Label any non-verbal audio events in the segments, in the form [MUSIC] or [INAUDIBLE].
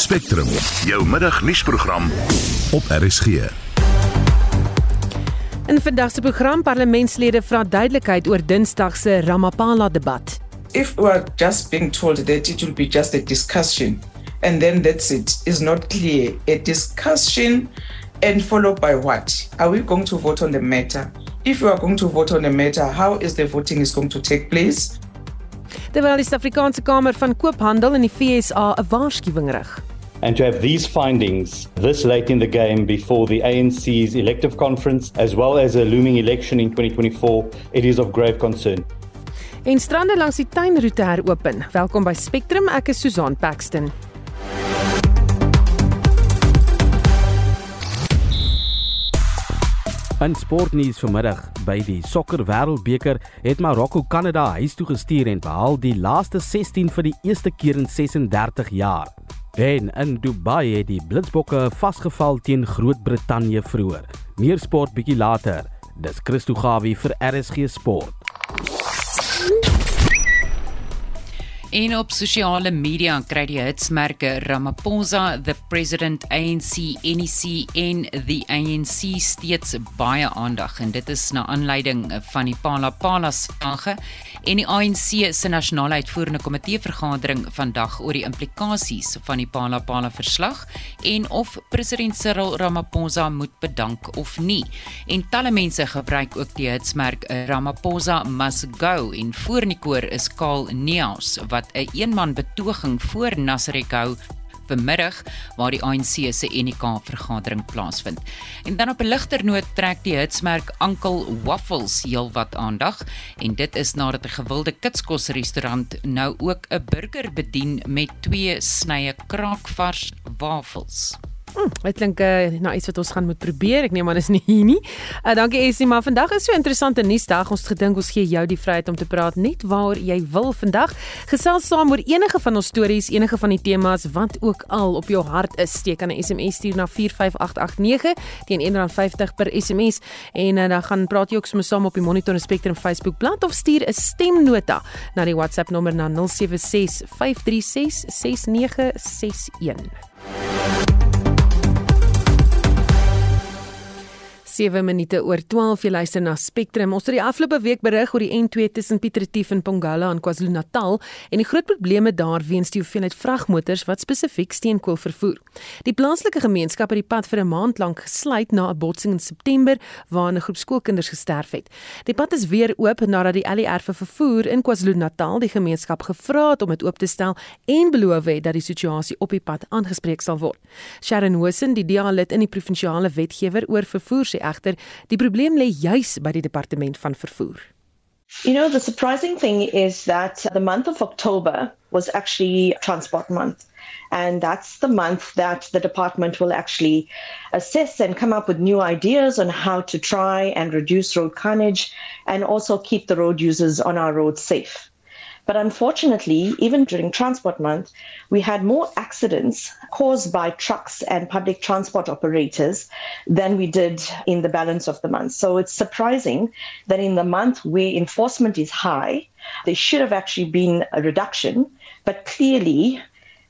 Spectrum, jou middagnuusprogram op RSG. In vandag se program parlementslede vra duidelikheid oor Dinsdag se Ramapala debat. If we are just being told that it will be just a discussion and then that's it is not clear. A discussion and followed by what? Are we going to vote on the matter? If we are going to vote on the matter, how is the voting is going to take place? Terwyl die Suid-Afrikaanse Kamer van Koophandel in die FSA 'n waarskuwing rig. And to have these findings this late in the game before the ANC's elective conference, as well as a looming election in 2024, it is of grave concern. En strande langs die tuinroete heropen. Welkom by Spectrum, ek is Susan Paxton. In sportnuus vanmiddag by die sokker wêreldbeker het Marokko Kanada huis toe gestuur en behaal die laaste 16 vir die eerste keer in 36 jaar. En in Dubai het die Blitsbokke vasgeval teen Groot-Brittanje vroeër. Meer sport bietjie later. Dis Christo Gawie vir RSG Sport. En op sosiale media kry die hitsmerke Ramaphosa, the President, ANC, NEC en the ANC steeds baie aandag en dit is na aanleiding van die Palapala saga en die ANC se nasionale uitvoerende komitee vergadering vandag oor die implikasies van die Palapala verslag en of president Cyril Ramaphosa moet bedank of nie. En talle mense gebruik ook die hitsmerk Ramaphosa must go en voor in die koor is Kaal Neus wat 'n een eenman betoging voor Nasrek hou vanmiddag waar die ANC se UNK vergadering plaasvind. En dan op 'n ligter noot trek die hitsmerk Uncle Waffles heelwat aandag en dit is nadat 'n gewilde kitskosrestaurant nou ook 'n burger bedien met twee snye kraakvars wafels. Hm, dit klink uh, nou iets wat ons gaan moet probeer. Ek neem aan is nie hier nie. Uh, dankie Essie, maar vandag is so interessante nuusdag. Ons gedink ons gee jou die vryheid om te praat net waaroor jy wil vandag. Gesels saam oor enige van ons stories, enige van die temas wat ook al op jou hart is. Steek aan 'n SMS stuur na 45889 teen R1.50 per SMS en uh, dan gaan praat jy ook sommer saam op die Monitor en Spectrum Facebook bladsy of stuur 'n stemnota na die WhatsApp nommer na 076 536 6961. 7 minute oor 12 jy luister na Spectrum. Ons het die afgelope week berig oor die N2 tussen Piet Retief en Pongola in KwaZulu-Natal en die groot probleme daar weens die hoeveelheid vragmotors wat spesifiek steenkool vervoer. Die plaaslike gemeenskap het die pad vir 'n maand lank gesluit na 'n botsing in September waarin 'n groep skoolkinders gesterf het. Die pad is weer oop nadat die LER vir vervoer in KwaZulu-Natal die gemeenskap gevra het om dit oop te stel en beloof het dat die situasie op die pad aangespreek sal word. Sharon Hosen, die DA-lid in die provinsiale wetgewer oor vervoer egter die probleem lê juis by die departement van vervoer. You know, the surprising thing is that the month of October was actually Transport Month. And that's the month that the department will actually assess and come up with new ideas on how to try and reduce road carnage and also keep the road users on our roads safe. But unfortunately, even during Transport Month, we had more accidents caused by trucks and public transport operators than we did in the balance of the month. So it's surprising that in the month where enforcement is high, there should have actually been a reduction, but clearly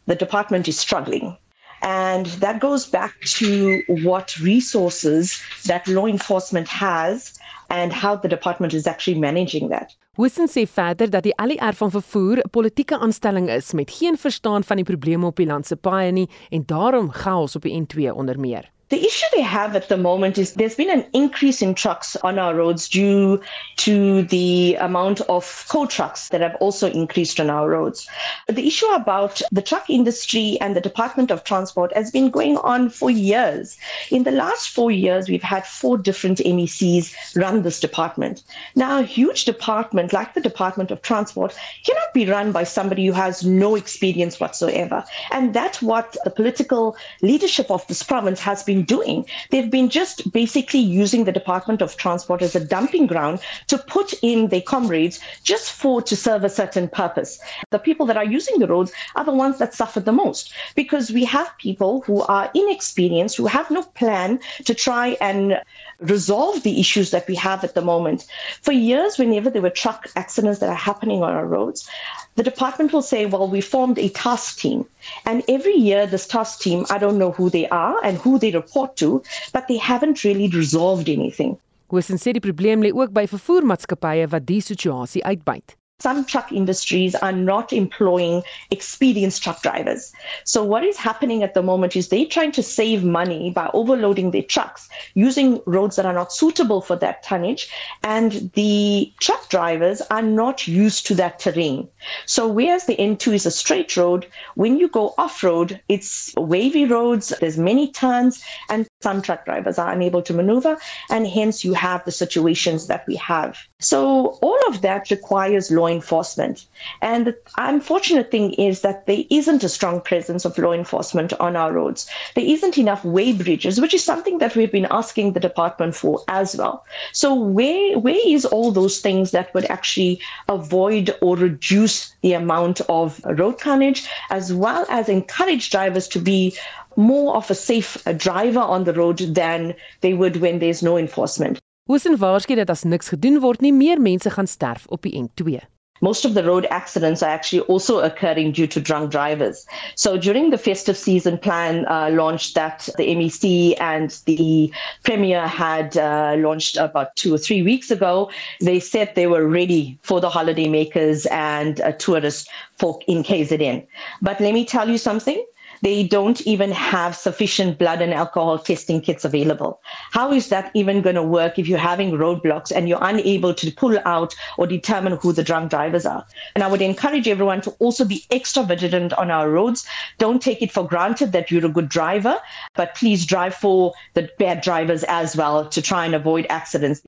the department is struggling. And that goes back to what resources that law enforcement has and how the department is actually managing that. Wissen sê verder dat die ALR van vervoer 'n politieke aanstelling is met geen verstaan van die probleme op die land se paaie nie en daarom chaos op die N2 onder meer. The issue they have at the moment is there's been an increase in trucks on our roads due to the amount of coal trucks that have also increased on our roads. The issue about the truck industry and the Department of Transport has been going on for years. In the last four years, we've had four different MECs run this department. Now, a huge department like the Department of Transport cannot be run by somebody who has no experience whatsoever. And that's what the political leadership of this province has been been doing. They've been just basically using the Department of Transport as a dumping ground to put in their comrades just for to serve a certain purpose. The people that are using the roads are the ones that suffer the most because we have people who are inexperienced, who have no plan to try and resolve the issues that we have at the moment. For years, whenever there were truck accidents that are happening on our roads, the department will say, well, we formed a task team. And every year, this task team, I don't know who they are and who they report to, but they haven't really resolved anything. Hoesin sê die probleem lê ook by vervoermaatskappye wat die situasie uitbuit. Some truck industries are not employing experienced truck drivers. So what is happening at the moment is they're trying to save money by overloading their trucks using roads that are not suitable for that tonnage. And the truck drivers are not used to that terrain. So whereas the N2 is a straight road, when you go off road, it's wavy roads, there's many turns, and some truck drivers are unable to maneuver. And hence you have the situations that we have. So all of that requires law enforcement. And the unfortunate thing is that there isn't a strong presence of law enforcement on our roads. There isn't enough way bridges, which is something that we've been asking the department for as well. So where where is all those things that would actually avoid or reduce the amount of road carnage as well as encourage drivers to be more of a safe driver on the road than they would when there's no enforcement. Hoesin waarsku dat as niks gedoen word nie, meer mense gaan sterf op die N2. Most of the road accidents are actually also occurring due to drunk drivers. So during the festive season plan uh, launch that the MEC and the Premier had uh, launched about two or three weeks ago, they said they were ready for the holidaymakers and uh, tourists for in KZN. But let me tell you something. They don't even have sufficient blood and alcohol testing kits available. How is that even going to work if you're having roadblocks and you're unable to pull out or determine who the drunk drivers are? And I would encourage everyone to also be extra vigilant on our roads. Don't take it for granted that you're a good driver, but please drive for the bad drivers as well to try and avoid accidents.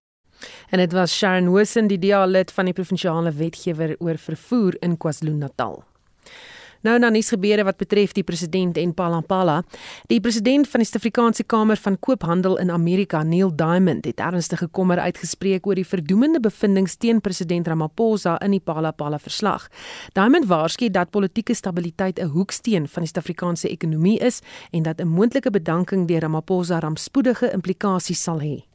En dit was Sharon Wilson, die dialid van die provinsiale wetgewer oor vervoer in KwaZulu-Natal. Nou na nuus gebeure wat betref die president en Palampala. Die president van die Suid-Afrikaanse Kamer van Koophandel in Amerika, Neil Diamond, het ernstige kommer uitgespreek oor die verdoemende bevindinge teen president Ramaphosa in die Palapala verslag. Diamond waarsku dat politieke stabiliteit 'n hoeksteen van die Suid-Afrikaanse ekonomie is en dat 'n moontlike bedanking deur Ramaphosa rampspoedige implikasies sal hê.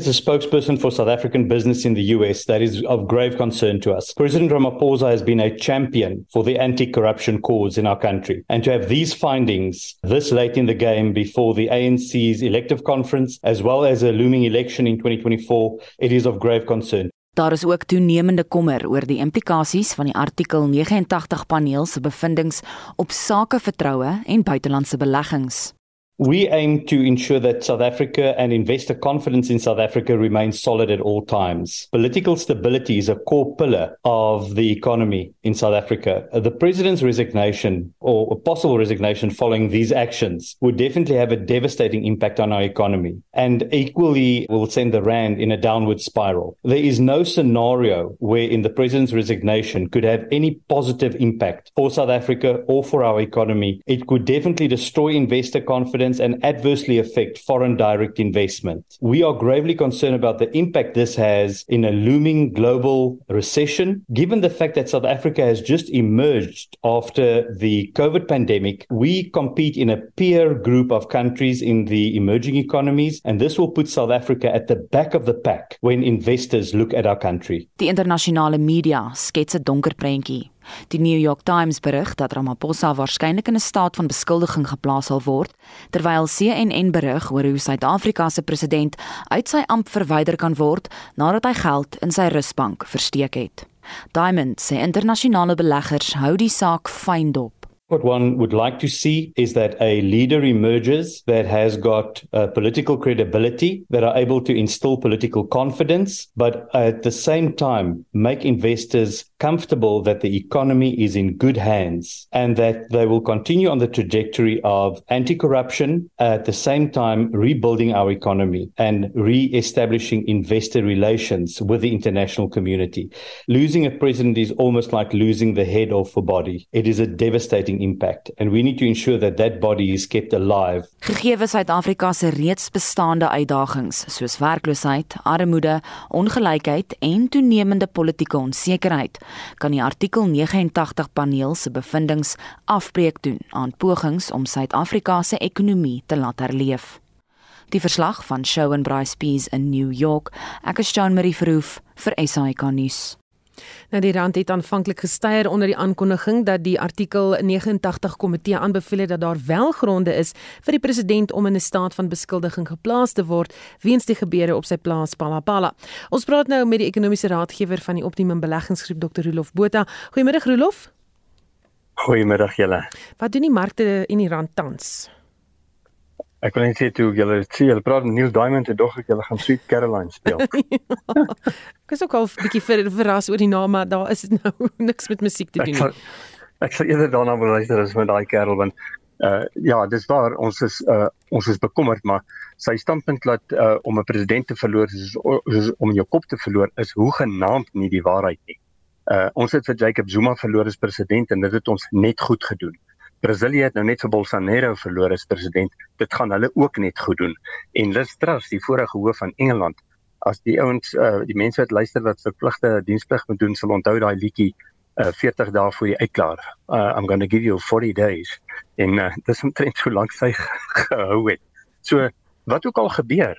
As a spokesperson for South African business in the US, that is of grave concern to us. President Ramaphosa has been a champion for the anti corruption cause in our country. And to have these findings this late in the game before the ANC's elective conference, as well as a looming election in 2024, it is of grave concern. Daar is ook toenemende kommer oor die implikasies van die artikel 89 paneel se bevindinge op sakevertroue en buitelandse beleggings. We aim to ensure that South Africa and investor confidence in South Africa remains solid at all times. Political stability is a core pillar of the economy in South Africa. Uh, the president's resignation or a possible resignation following these actions would definitely have a devastating impact on our economy and equally will send the rand in a downward spiral. There is no scenario where in the president's resignation could have any positive impact for South Africa or for our economy. It could definitely destroy investor confidence and adversely affect foreign direct investment. We are gravely concerned about the impact this has in a looming global recession. Given the fact that South Africa has just emerged after the COVID pandemic, we compete in a peer group of countries in the emerging economies, and this will put South Africa at the back of the pack when investors look at our country. Die internasionale media skets 'n donker prentjie. Die New York Times berig dat Ramaphosa waarskynlik in 'n staat van beskuldiging geplaas sal word, terwyl CNN berig oor hoe Suid-Afrika se president uit sy amp verwyder kan word nadat hy geld in sy rusbank versteek het. Diamond sê internasionale beleggers hou die saak fyn dop. What one would like to see is that a leader emerges that has got uh, political credibility, that are able to instill political confidence, but at the same time make investors comfortable that the economy is in good hands and that they will continue on the trajectory of anti corruption, at the same time rebuilding our economy and re establishing investor relations with the international community. Losing a president is almost like losing the head off a body, it is a devastating impact and we need to ensure that that body is kept alive. Gegee Suid-Afrika se reeds bestaande uitdagings soos werkloosheid, armoede, ongelykheid en toenemende politieke onsekerheid, kan die artikel 89 paneel se bevindinge afbreek doen aan pogings om Suid-Afrika se ekonomie te laat herleef. Die verslag van Shaun Bryce Pease in New York. Ek is Jean Marie Verhoef vir SAK nuus. Nou die rand het aanvanklik gestyg onder die aankondiging dat die artikel 89 komitee aanbeveel het dat daar wel gronde is vir die president om in 'n staat van beskuldiging geplaas te word weens die gebeure op sy plaas Palapala. Ons praat nou met die ekonomiese raadgewer van die Optimum Beleggingsgroep Dr. Rolof Botha. Goeiemôre Rolof. Goeiemiddag julle. Wat doen die markte in die rand tans? Ek wil net sê toe julle sê julle praat Neil Diamond en dog ek julle gaan Sweet Caroline speel. [LAUGHS] ek is ook al 'n bietjie ver, verras oor die naam maar daar is [LAUGHS] nou niks met musiek te doen nie. Ek sal eerder daarna wil luister as met daai kerel want uh ja, dis waar ons is uh ons is bekommerd maar sy standpunt dat uh om 'n president te verloor is, is om jou kop te verloor is hoe genaamd nie die waarheid nie. Uh ons het vir Jacob Zuma verloor as president en dit het ons net goed gedoen. Brasilië het nou net vir Bolsonaro verloor as president. Dit gaan hulle ook net goed doen. En Liz Truss, die vorige hoof van Engeland, as die ouens uh, die mense wat luister wat verpligte diensplig moet doen, sal onthou daai liedjie uh, 40 dae voor die uitklaar. Uh, I'm going to give you 40 days. En uh, [LAUGHS] dis omtrent so lank sy gehou het. So wat ook al gebeur,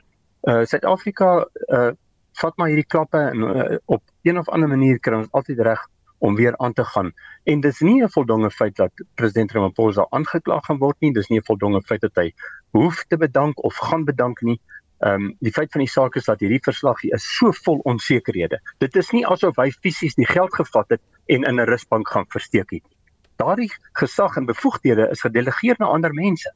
uh Suid-Afrika uh vat maar hierdie klappe en uh, op een of ander manier kry ons altyd reg om weer aan te gaan. En dis nie 'n voldonge feit dat president Ramaphosa aangekla gaan word nie, dis nie 'n voldonge feit dat hy hoef te bedank of gaan bedank nie. Ehm um, die feit van die saak is dat hierdie verslag hier is so vol onsekerhede. Dit is nie asof hy fisies die geld gevat het en in 'n rusbank gaan versteek het nie. Daardie gesag en bevoegdhede is gedelegeer na ander mense.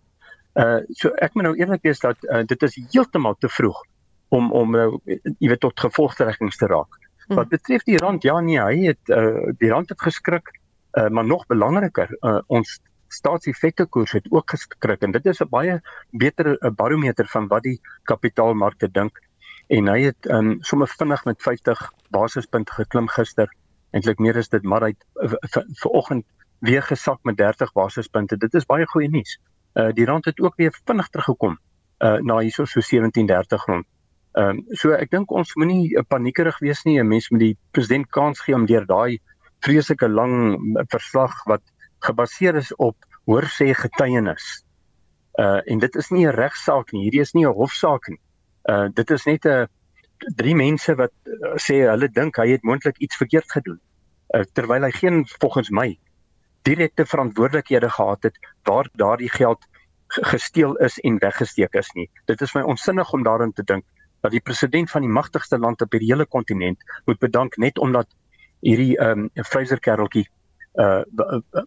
Uh so ek moet nou eerlik wees dat uh, dit is heeltemal te vroeg om om nou uh, jy weet tot gevolgtrekkings te raak. Hm. Wat betref die rand, ja nee, hy het uh, die rand het geskrik, uh, maar nog belangriker, uh, ons staatseffektekoers het ook geskrik en dit is 'n baie beter barometer van wat die kapitaalmarkte dink en hy het um, sommer vinnig met 50 basispunte geklim gister. Eintlik meer is dit maar hy ver oggend weer gesak met 30 basispunte. Dit is baie goeie nuus. Uh die rand het ook weer vinnig teruggekom uh na hierso so 1730 rond. Ehm um, so ek dink ons moenie uh, paniekerig wees nie. 'n Mens moet die president kans gee om deur daai vreeslike lang verslag wat gebaseer is op hoorsê getuienis. Uh en dit is nie 'n regsaak nie. Hierdie is nie 'n hofsaak nie. Uh dit is net 'n drie mense wat uh, sê hulle dink hy het moontlik iets verkeerd gedoen. Uh terwyl hy geen volgens my direkte verantwoordelikhede gehad het waar daardie geld gesteel is en weggesteek is nie. Dit is my onsinnig om daarin te dink dat die president van die magtigste land op hierdie hele kontinent moet bedank net omdat hierdie ehm um, Fraser kereltjie uh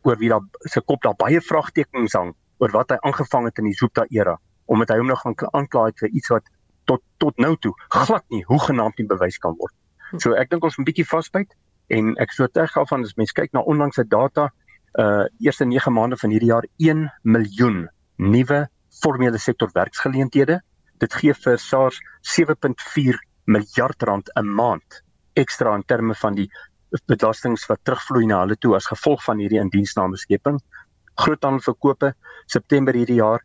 oor wie daar se kop daar baie vraagtekens hang oor wat hy aangevang het in die Zupta era omdat hy hom nog gaan aankla het vir iets wat tot tot nou toe glad nie hoegenaamd nie bewys kan word. So ek dink ons moet 'n bietjie vasbyt en ek so terug gaan van as mens kyk na onlangse data uh eerste 9 maande van hierdie jaar 1 miljoen nuwe formele sektor werksgeleenthede Dit gee vir SARS 7.4 miljard rand 'n maand ekstra in terme van die belastings wat terugvloei na hulle toe as gevolg van hierdie indiensname skeping. Groothandelverkope September hierdie jaar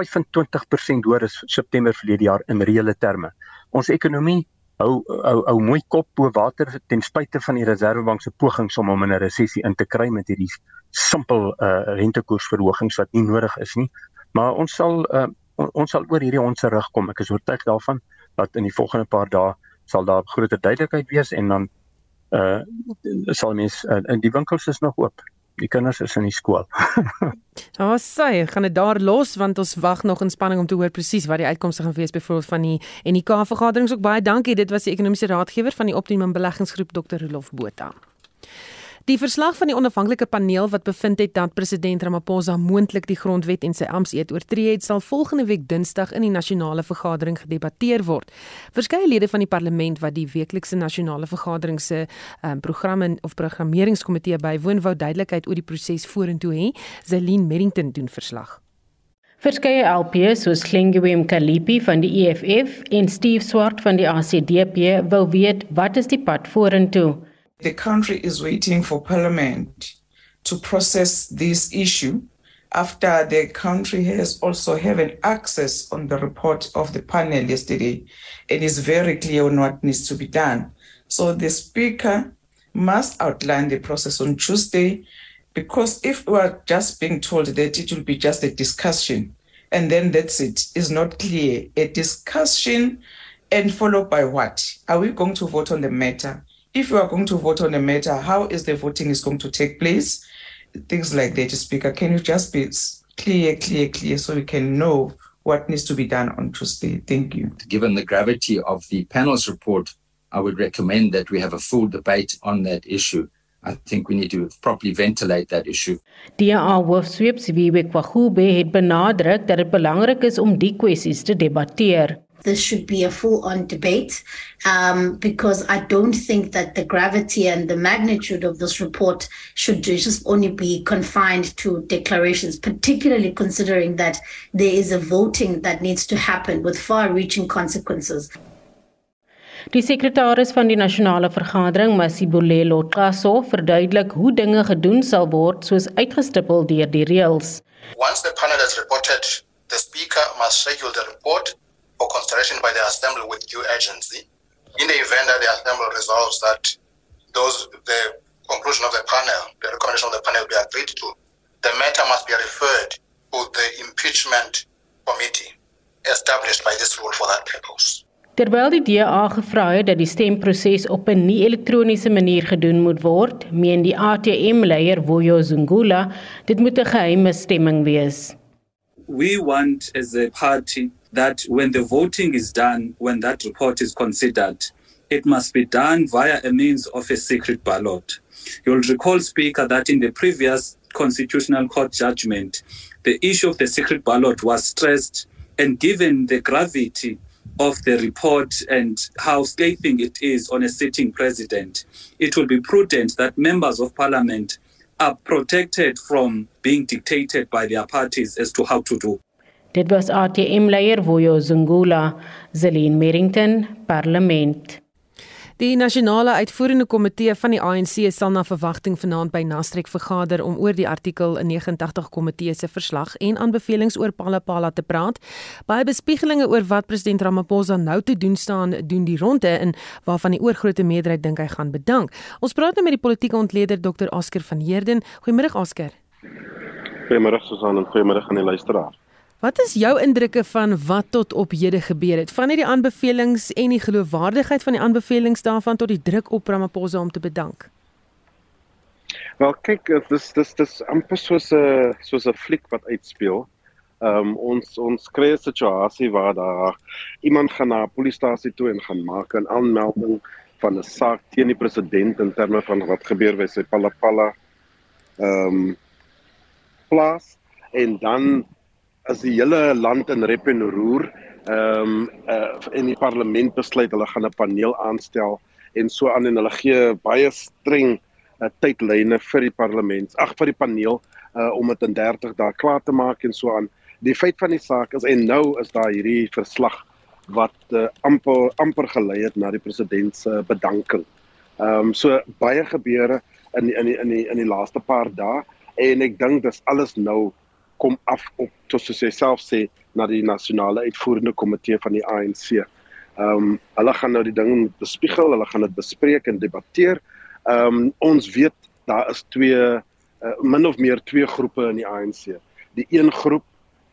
25% hoër as September verlede jaar in reële terme. Ons ekonomie hou hou hou mooi kop bo water ten spyte van die Reserwebank se pogings om hom in 'n resessie in te kry met hierdie simpel uh rentekoersverhogings wat nie nodig is nie. Maar ons sal uh ons sal oor hierdie ons rug kom. Ek is oortuig daarvan dat in die volgende paar dae sal daar groter duidelikheid wees en dan uh sal mens uh, in die winkels is nog oop. Die kinders is in die skool. [LAUGHS] Ja, sê, gaan dit daar los want ons wag nog in spanning om te hoor presies wat die uitkomste gaan wees byvoorbeeld van die NK vergaderings ook baie dankie. Dit was die ekonomiese raadgewer van die Optimum Beleggingsgroep Dr. Rolof Botha. Die verslag van die onafhanklike paneel wat bevind het dat president Ramaphosa moontlik die grondwet en sy ampteed oortree het, sal volgende week Dinsdag in die nasionale vergadering gedebatteer word. Verskeie lede van die parlement wat die weeklikse nasionale vergadering se um, programme of programmeringskomitee bywoon wou duidelikheid oor die proses vorentoe hê. Zelin Merrington doen verslag. Verskeie LPs soos Klingwem Kalipi van die EFF en Steve Swart van die ACDP wou weet wat is die pad vorentoe? The country is waiting for Parliament to process this issue after the country has also having access on the report of the panel yesterday and is very clear on what needs to be done. So the speaker must outline the process on Tuesday because if we are just being told that it will be just a discussion and then that's it is not clear. A discussion and followed by what? Are we going to vote on the matter? If you are going to vote on the matter, how is the voting is going to take place? Things like that, Speaker. Can you just be clear, clear, clear so we can know what needs to be done on Tuesday? Thank you. Given the gravity of the panel's report, I would recommend that we have a full debate on that issue. I think we need to properly ventilate that issue. DA hoofsweep Sibiwe Kwagube het benadruk dat dit belangrik is om die kwessies te debatteer. This should be a full on debate um, because I don't think that the gravity and the magnitude of this report should just only be confined to declarations, particularly considering that there is a voting that needs to happen with far reaching consequences. Die sekretaris van die nasionale vergadering, Masibulelo Qaso, verduidelik hoe dinge gedoen sal word soos uitgestippel deur die reëls. Once the panel has reported, the speaker must schedule the report for consideration by the assembly with due urgency. In the event that the assembly resolves that those the conclusion of the panel, the recommendation of the panel be agreed to, the matter must be referred to the impeachment committee established by this rule for that purpose. Terwyl die DA gevra het dat die stemproses op 'n nie-elektroniese manier gedoen moet word, meen die ATM-leier Vuyo Zungula, dit moet 'n geheime stemming wees. We want as a party that when the voting is done, when that report is considered, it must be done via a means of a secret ballot. You'll recall, Speaker, that in the previous Constitutional Court judgment, the issue of the secret ballot was stressed, and given the gravity of the report and how scathing it is on a sitting president, it will be prudent that members of parliament are protected from being dictated by their parties as to how to do. Dit was ATM leier Vuyo Zungula, Zelin Merrington, Parlement. Die nasionale uitvoerende komitee van die ANC sal na verwagting vanaand by Nastrek vergader om oor die artikel 89 komitee se verslag en aanbevelings oor Palapala te praat. Baie bespiegelinge oor wat president Ramaphosa nou te doen staan, doen die ronde in waarvan die oorgrootste meerderheid dink hy gaan bedank. Ons praat nou met die politieke ontleder Dr. Oscar van Heerden. Goeiemôre Oscar. Goeiemôre Susan en goeiemôre aan die luisteraars. Wat is jou indrukke van wat tot op hede gebeur het? Van hierdie aanbevelings en die geloofwaardigheid van die aanbevelings daarvan tot die druk op Ramaphosa om te bedank. Wel kyk, dis dis dis amper soos 'n soos 'n fliek wat uitspeel. Ehm um, ons ons kry 'n situasie waar daar iemand gaan na 'n polisiestasie toe en gaan maak 'n aanmelding van 'n saak teen die president in terme van wat gebeur by sy Palapala ehm um, plaas en dan as die hele land in rep en roer ehm um, uh, in die parlement besluit hulle gaan 'n paneel aanstel en so aan en hulle gee baie streng uh, tydlyne vir die parlement ag vir die paneel uh, om dit in 30 dae klaar te maak en so aan die feit van die saak is en nou is daar hierdie verslag wat uh, amper amper gelei het na die president se bedanking. Ehm um, so baie gebeure in die, in die, in die, in die laaste paar dae en ek dink dis alles nou kom af op tot soos hy self sê na die nasionale uitvoerende komitee van die ANC. Ehm um, hulle gaan nou die ding bespiegel, hulle gaan dit bespreek en debatteer. Ehm um, ons weet daar is twee uh, min of meer twee groepe in die ANC. Die een groep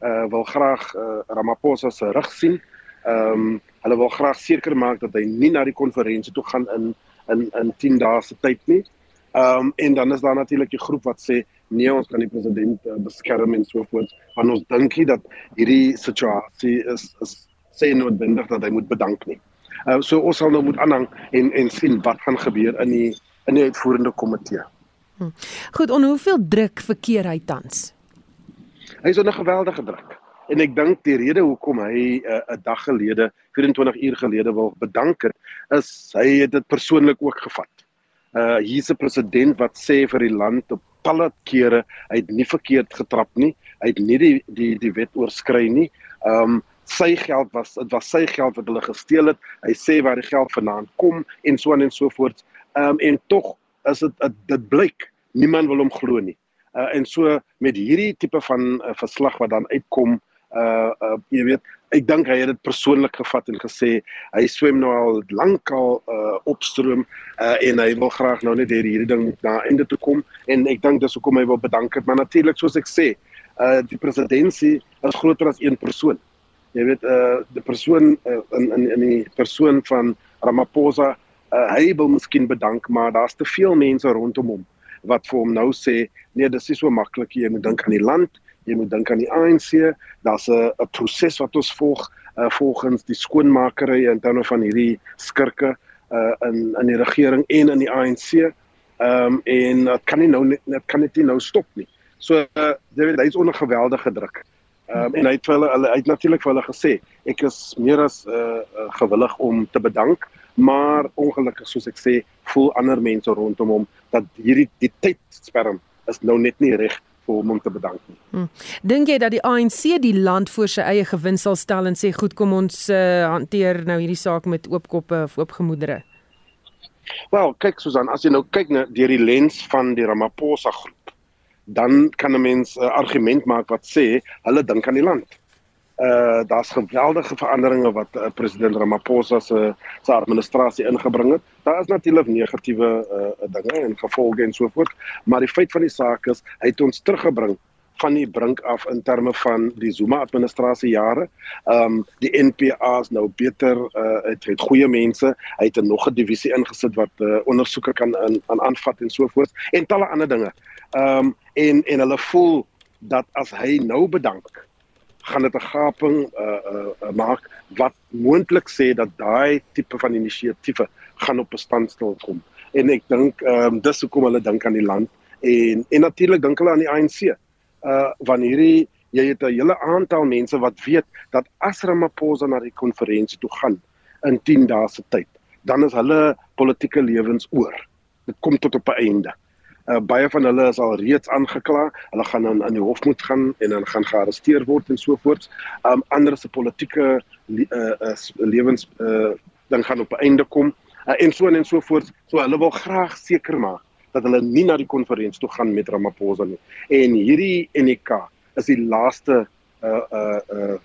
uh, wil graag uh, Ramaphosa se rug sien. Ehm um, hulle wil graag seker maak dat hy nie na die konferensie toe gaan in in in 10 dae se tyd nie. Ehm um, en dan is daar natuurlik die groep wat sê nee ons kan die president uh, beskerm en so voort want ons dink nie dat hierdie situasie is is sê noodwendig dat hy moet bedank nie. Uh, so ons sal nou moet aanhang en en sien wat gaan gebeur in die in die uitvoerende komitee. Hm. Goed, en hoeveel druk verkeer hy tans? Hy is onder geweldige druk. En ek dink die rede hoekom hy uh, 'n uh, dag gelede, 24 uur gelede wil bedank het, is hy het dit persoonlik ook gevat. Uh hier's 'n president wat sê vir die land op talle kere hy het nie verkeerd getrap nie. Hy het nie die die die wet oorskry nie. Um, sy geld was dit was sy geld wat hulle gesteel het. Hy sê waar die geld vandaan kom en so aan en so voort. Um, en tog is dit dit blyk niemand wil hom glo nie. Uh, en so met hierdie tipe van uh, verslag wat dan uitkom uh uh jy weet ek dink hy het dit persoonlik gevat en gesê hy swem nou al lankal uh opstroom uh en hy wil graag nou net hierdie ding na einde toe kom en ek dink dis hoekom hy wil bedank het maar natuurlik soos ek sê uh die presidentskap is groter as een persoon. Jy weet uh die persoon uh, in in in die persoon van Ramaphosa, uh, hy wil miskien bedank, maar daar's te veel mense rondom hom wat vir hom nou sê, nee, dis nie so maklik. Jy moet dink aan die land, jy moet dink aan die ANC. Daar's 'n 'n proses wat ons volg uh, volgens die skoonmakery in terme van hierdie skurke uh in in die regering en in die ANC. Ehm um, en dit kan nie nou net kan dit nie nou stop nie. So uh, David hy's onder geweldige druk. Ehm um, en hy het vir hulle hulle uit natuurlik vir hulle gesê ek is meer as uh, uh gewillig om te bedank, maar ongelukkig soos ek sê, voel ander mense rondom hom dat hierdie die tydsperm is nou net nie reg vir hom om te bedank nie. Hmm. Dink jy dat die ANC die land voor sy eie gewin sal stel en sê goed kom ons uh, hanteer nou hierdie saak met oop koppe of oop gemoedere? Wel, kyk Susan, as jy nou kyk na deur die lens van die Ramaphosa groep, dan kan 'n mens 'n uh, argument maak wat sê hulle dink aan die land uh daar's geweldige veranderinge wat uh, president Ramaphosa se se administrasie ingebring het. Daar is natuurlik negatiewe uh dinge en gevolge en so voort, maar die feit van die saak is hy het ons teruggebring van die brink af in terme van die Zuma administrasie jare. Ehm um, die NPA is nou beter uh het het goeie mense. Hy het 'n nog 'n divisie ingesit wat uh, ondersoeke kan aan aan aanvat en so voort en talle ander dinge. Ehm um, en en hulle voel dat as hy nou bedank gaan dit 'n gaping uh uh maak wat moontlik sê dat daai tipe van inisiatiewe gaan op 'n standstil kom. En ek dink ehm um, dis hoekom hulle dink aan die land en en natuurlik dink hulle aan die ANC. Uh wanneer hierdie jy het 'n hele aantal mense wat weet dat as Ramaphosa na die konferensie toe gaan in 10 dae se tyd, dan is hulle politieke lewens oor. Dit kom tot op 'n einde. Uh, baie van hulle is al reeds aangekla. Hulle gaan dan aan die hof moet gaan en dan gaan gearresteer word en so voort. Um ander se politieke uh, uh lewens uh dan gaan op 'n einde kom uh, en so en so voort. So hulle wil graag seker maak dat hulle nie na die konferensie toe gaan met Ramaphosa nie. En hierdie NK is die laaste uh uh uh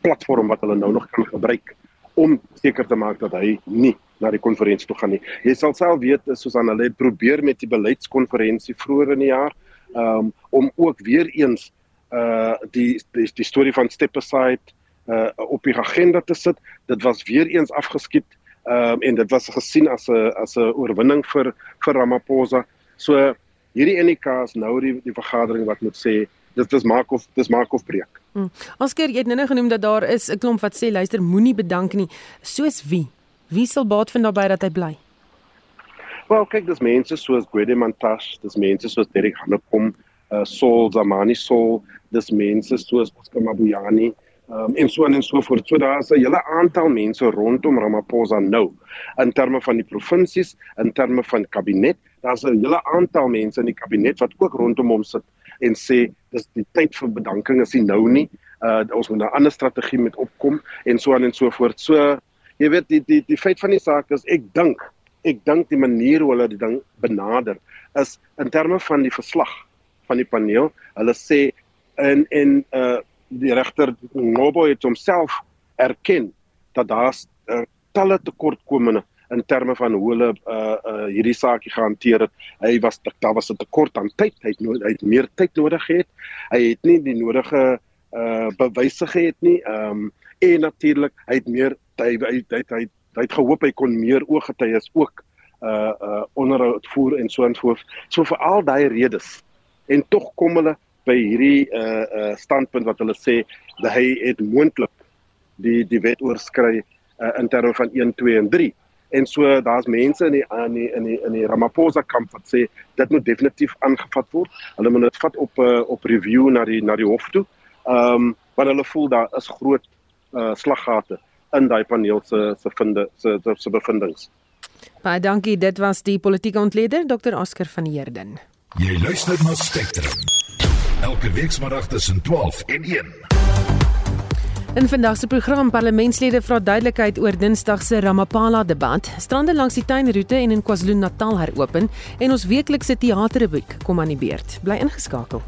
platform wat hulle nou nog kan gebruik om seker te maak dat hy nie na die konferensie toe gaan nie. Jy sal self weet soos aan hulle probeer met die beleidskonferensie vroeër in die jaar um, om ook weer eens uh die die, die storie van step aside uh op die agenda te sit. Dit was weer eens afgeskiet um, en dit was gesien as 'n as 'n oorwinning vir vir Ramaphosa. So hierdie NK is nou die die vergadering wat moet sê dit is maak of dis maak of breek. Hmm. Oscar, jy het nou genoem dat daar is 'n klomp wat sê luister moenie bedank nie. Soos wie? Wie sal baat vind daarbey dat hy bly? Wel, kyk, dis mense soos Gwede Mantashe, dis mense soos Derek Hanekom, uh Saul Zamani Saul, dis mense soos Oscar Mabuyani, um, en so en so voort. So daar's 'n hele aantal mense rondom Ramaphosa nou in terme van die provinsies, in terme van kabinet. Daar's 'n hele aantal mense in die kabinet wat ook rondom hom sit en sê dis die tyd vir bedanking is nie nou nie. Uh ons moet 'n ander strategie met opkom en so en so voort. So jy weet die die die feit van die saak is ek dink ek dink die manier hoe hulle die ding benader is in terme van die verslag van die paneel hulle sê in in uh die regter Ngobo het homself erken dat daar uh, talle tekortkominge in terme van hoe hulle uh uh hierdie saakie gehanteer het. Hy was daar was 'n tekort aan tyd. Hy het no hy het meer tyd nodig gehad. Hy het nie die nodige uh bewyse gehad nie. Ehm um, en natuurlik hy het meer hy hy hy hy, hy het gehoop hy kon meer ooggetuies ook uh uh onderhoud voer en so voort. So vir al daai redes en tog kom hulle by hierdie uh uh standpunt wat hulle sê dat hy het moontlik die die wet oorskry uh, in terme van 1 2 en 3. En so daar's mense in die in die in die, in die Ramaphosa kamp wat sê dit moet definitief aangevat word. Hulle moet dit vat op uh, op review na die na die hof toe. Ehm um, want hulle voel daar is groot uh slaggate in daai paneel se se vinde se se bevindinge. Baie dankie. Dit was die politieke ontleder Dr. Oscar van Heerden. Jy luister na Spectrum. Elke weekmiddag tussen 12 en 1. In vandag se program parlementslede vra duidelikheid oor Dinsdag se Ramapala debat. Strande langs die tuinroete en in KwaZulu-Natal heropen en ons weeklikse teaterrubriek kom aan die beurt. Bly ingeskakel.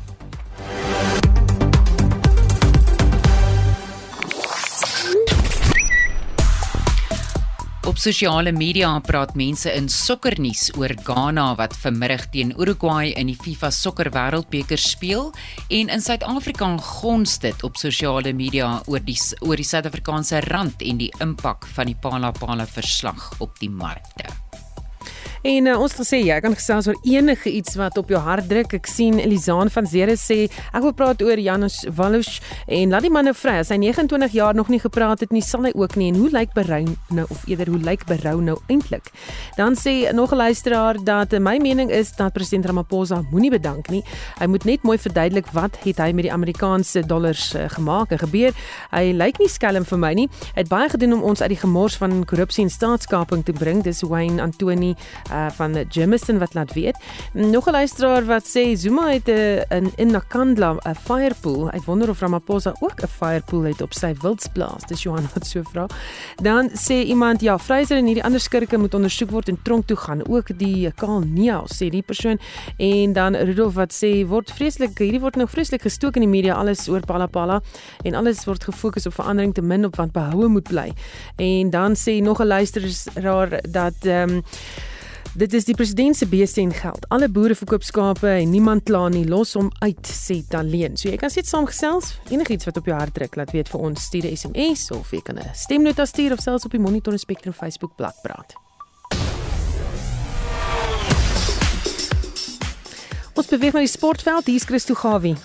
Op sosiale media praat mense in sokkernuus oor Ghana wat vanmiddag teen Uruguay in die FIFA Sokker Wêreldbeker speel en in Suid-Afrika gons dit op sosiale media oor die oor die Suid-Afrikaanse rand en die impak van die Pala Pala verslag op die markte. En uh, ons het gesê jy kan gesels oor enige iets wat op jou hart druk. Ek sien Elisaan van Zere sê ek wil praat oor Janus Walus en laat die man nou vry. As hy 29 jaar nog nie gepraat het nie, sal hy ook nie. En hoe lyk berou nou of eerder hoe lyk berou nou eintlik? Dan sê nog 'n luisteraar dat uh, my mening is dat president Ramaphosa moenie bedank nie. Hy moet net mooi verduidelik wat het hy met die Amerikaanse dollars uh, gemaak en gebeur. Hy lyk nie skelm vir my nie. Hy het baie gedoen om ons uit die gemors van korrupsie en staatskaping te bring. Dis Wayne Antoni uh, van Jameson wat laat weet. Nog 'n luisteraar wat sê Zuma het 'n uh, in Nakandla 'n firepool. Ek wonder of Ramaphosa ook 'n firepool het op sy wildsplaas. Dis Johan wat so vra. Dan sê iemand ja, Fraser en hierdie ander skurke moet ondersoek word en tronk toe gaan. Ook die Kaal Nia sê die persoon en dan Rudolf wat sê word vreeslik hierdie word nou vreeslik gestook in die media alles oor Palapala en alles word gefokus op verandering te min op wat behoue moet bly. En dan sê nog 'n luisteraar dat ehm um, Dit is die president se beeste en geld. Alle boere verkoop skape en niemand kla nie, los hom uit, sê Taleen. So jy kan sit saamgesels, enigiets wat op jou hart druk, laat weet vir ons, stuur 'n SMS of jy kan 'n stemnota stuur of selfs op die Monitor Spectrum Facebook bladsy praat. Ons beweeg na die sportveld. Hier's Christo Gawie.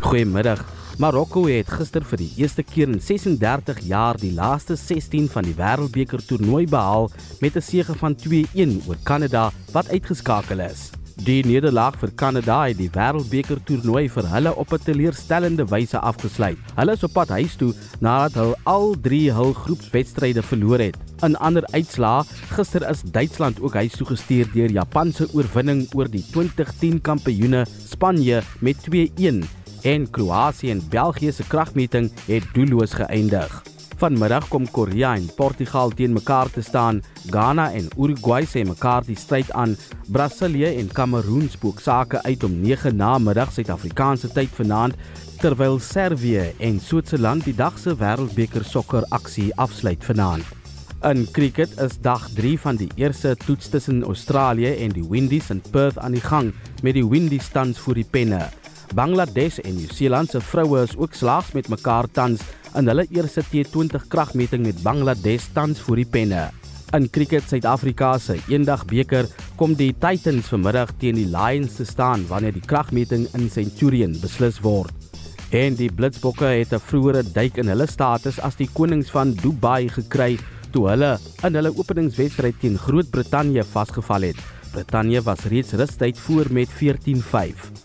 Goeiemiddag. Marokko het gister vir die eerste keer in 36 jaar die laaste 16 van die Wêreldbeker toernooi behaal met 'n sege van 2-1 oor Kanada wat uitgeskakel is. Die nederlaag vir Kanada het die Wêreldbeker toernooi vir hulle op 'n teleurstellende wyse afgesluit. Hulle is op pad huis toe nadat hulle al 3 hul groepswedstryde verloor het. In ander uitslae, gister is Duitsland ook huis toe gestuur deur Japan se oorwinning oor die 2010 kampioene Spanje met 2-1 en Kroasie en België se kragmeting het doelloos geëindig. Vanmiddag kom Korea en Portugal teen mekaar te staan. Ghana en Uruguay sê mekaar die stryd aan. Brasilië en Kameroen spook sake uit om 9 na middag Suid-Afrikaanse tyd vanaand terwyl Servië en Switserland die dag se Wêreldbeker sokker aksie afsluit vanaand. In cricket is dag 3 van die eerste toets tussen Australië en die Windies in Perth aan die gang met die Windies tans voor die penne. Bangladesh en Nieu-Seeland se vroue is ook slaags met mekaar tans in hulle eerste T20 kragmeting met Bangladesh tans voor die penne. In cricket Suid-Afrika se eendagbeker kom die Titans vanmiddag teen die Lions te staan wanneer die kragmeting in Centurion beslis word. En die Blitsbokke het 'n vroeëre duik in hulle status as die konings van Dubai gekry toe hulle in hulle openingswedstryd teen Groot-Brittanje vasgeval het. Brittanje was reeds rustyd voor met 14-5.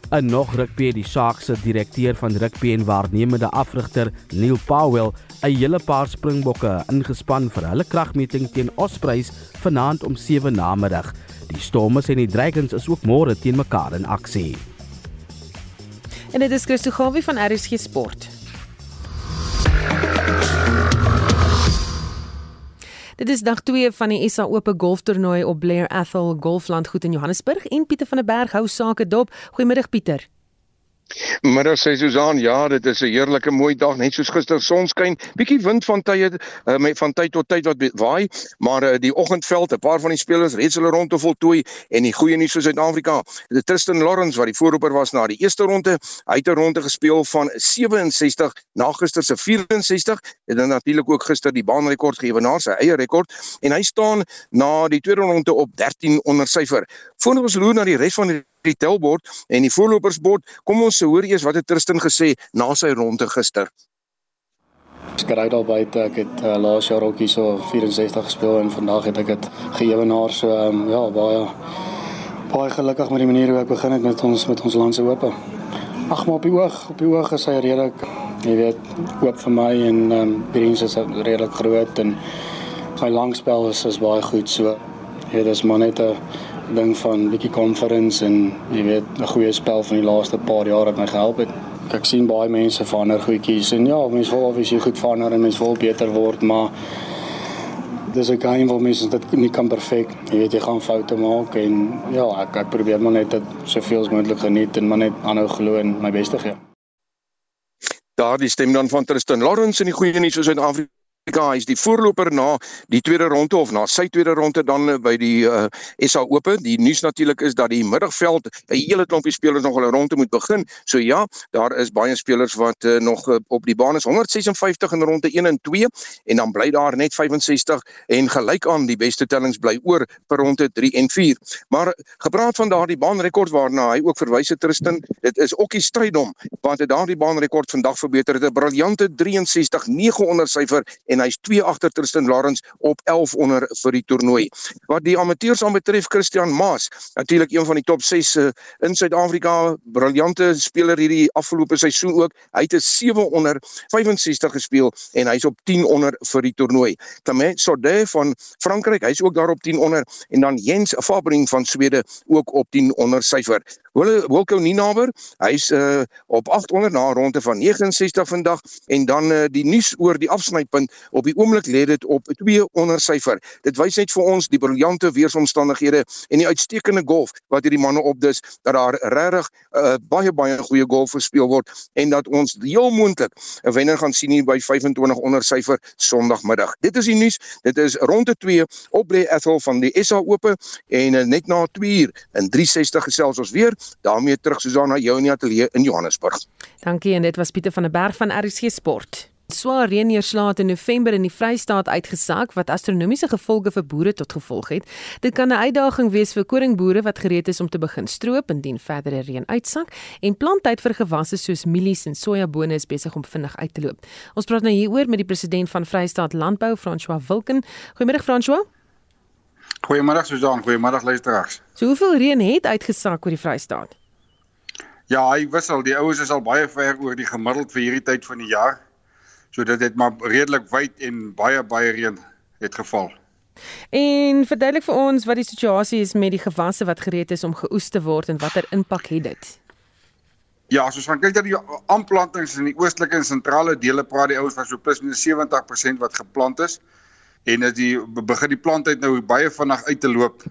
In nog rugby het die Sharks se direkteur van rugby en waarnemende afrigter Neil Powell 'n hele paar springbokke ingespan vir hulle kragmeting teen Ospreys vanaand om 7 namiddag. Die Stormers en die Dragons is ook môre teen mekaar in aksie. En dit is Christo Gawie van RSG Sport. Dit is dag 2 van die SA Ope Golftoernooi op Blair Athol Golflandgoed in Johannesburg en Pieter van der Berg hou sake dop. Goeiemiddag Pieter. Middag sê Susan, ja, dit is 'n heerlike mooi dag, net soos gister sonskyn. Bietjie wind van tye uh, van tyd tot tyd wat waai, maar uh, die oggendveld, 'n paar van die spelers reeds hulle ronde voltooi en die goeie nuus vir Suid-Afrika, Tristan Lawrence wat die voorloper was na die eerste ronde, hy het 'n ronde gespeel van 67 na gister se 64 en dan natuurlik ook gister die baanrekord geëwenaar, sy eie rekord en hy staan na die tweede ronde op 13 onder syfer. Voordat ons loer na die res van die die telbord en die voorlopersbord. Kom ons hoor eers wat het Tristan gesê na sy ronde gister. Ek ry daar buite. Ek het uh, laas jaar ook hier so 64 gespeel en vandag het ek dit geëwenaar so um, ja, baie baie gelukkig met die manier hoe ek begin het met ons met ons landse hoop. Ag maar op die oog, op die oog is hy redelik, jy weet, hoop vir my en ehm um, Greens is redelik groot en my langspel is is baie goed so. Ja, dit is maar net 'n ding van bietjie conference en jy weet 'n goeie spel van die laaste paar jaar het my gehelp het. Ek sien baie mense verander goedjies en ja, mense wil obviously goed verander en mense wil beter word, maar dis 'n game waar mense dit nie kan perfek. Jy weet jy gaan foute maak en ja, ek ek probeer maar net dit soveel as moontlik geniet en maar net aanhou glo en my bes te gee. Daardie stem dan van Tristan Lawrence in die goeie nuus vir Suid-Afrika Suid-Afrika is die voorloper na die tweede ronde of na sy tweede ronde dan eh, by die uh, SA Ope. Die nuus natuurlik is dat die middagveld 'n hele klompie spelers nog hulle ronde moet begin. So ja, daar is baie spelers wat uh, nog op die baan is 156 in ronde 1 en 2 en dan bly daar net 65 en gelyk aan die beste tellings bly oor per ronde 3 en 4. Maar gepraat van daardie baanrekord waarna hy ook verwys het Tristan, dit is ook die strydom want het daardie baanrekord vandag verbeter het 'n briljante 63 900 syfer en hy's 2 agter Tristan Lawrence op 11 onder vir die toernooi. Wat die amateurs aanbetref, Christian Maas, natuurlik een van die top 6 uh, eh, in Suid-Afrika, briljante speler hierdie afgelope seisoen ook. Hy het 'n 7 onder 65 gespeel en hy's op 10 onder vir die toernooi. Tamé Sode van Frankryk, hy's ook daar op 10 onder en dan Jens Fabring van Swede ook op 10 onder syfer. Wilco Ninaber, hy's uh, op 800 na 'n ronde van 69 vandag en dan uh, die nuus oor die afsnypunt op die oomblik lê dit op 2 onder syfer. Dit wys net vir ons die briljante weeromstandighede en die uitstekende golf wat hierdie manne opdus dat daar regtig uh, baie baie goeie golf gespeel word en dat ons heel moontlik 'n wenner gaan sien hier by 25 onder syfer Sondagmiddag. Dit is die nuus. Dit is ronde 2 op Blair Ethel van die SA Ope en uh, net na 2 uur in 360 gesels ons weer daarmee terug Susanna jou in die ateljee in Johannesburg. Dankie en dit was Pieter van der Berg van RSG Sport. Swaar reënneerslae in November in die Vrystaat uitgesak wat astronomiese gevolge vir boere tot gevolg het. Dit kan 'n uitdaging wees vir koringboere wat gereed is om te begin stroop indien verdere reën uitsak en planttyd vir gewasse soos mielies en sojabone is besig om vinnig uit te loop. Ons praat nou hieroor met die president van Vrystaat Landbou, François Wilken. Goeiemôre François. Goeiemôre Susan, goeiemôre luisteraars. So hoeveel reën het uitgesak oor die Vrystaat? Ja, hy wissel. Die oues is al baie ver oor die gemiddeld vir hierdie tyd van die jaar. So dit het maar redelik wyd en baie baie reën het geval. En verduidelik vir ons wat die situasie is met die gewasse wat gereed is om geoes te word en watter impak het dit? Ja, soos van kyk dat die aanplantings in die oostelike en sentrale dele praat die ouens van so plus minus 70% wat geplant is en as die begin die planttyd nou baie vinnig uit te loop.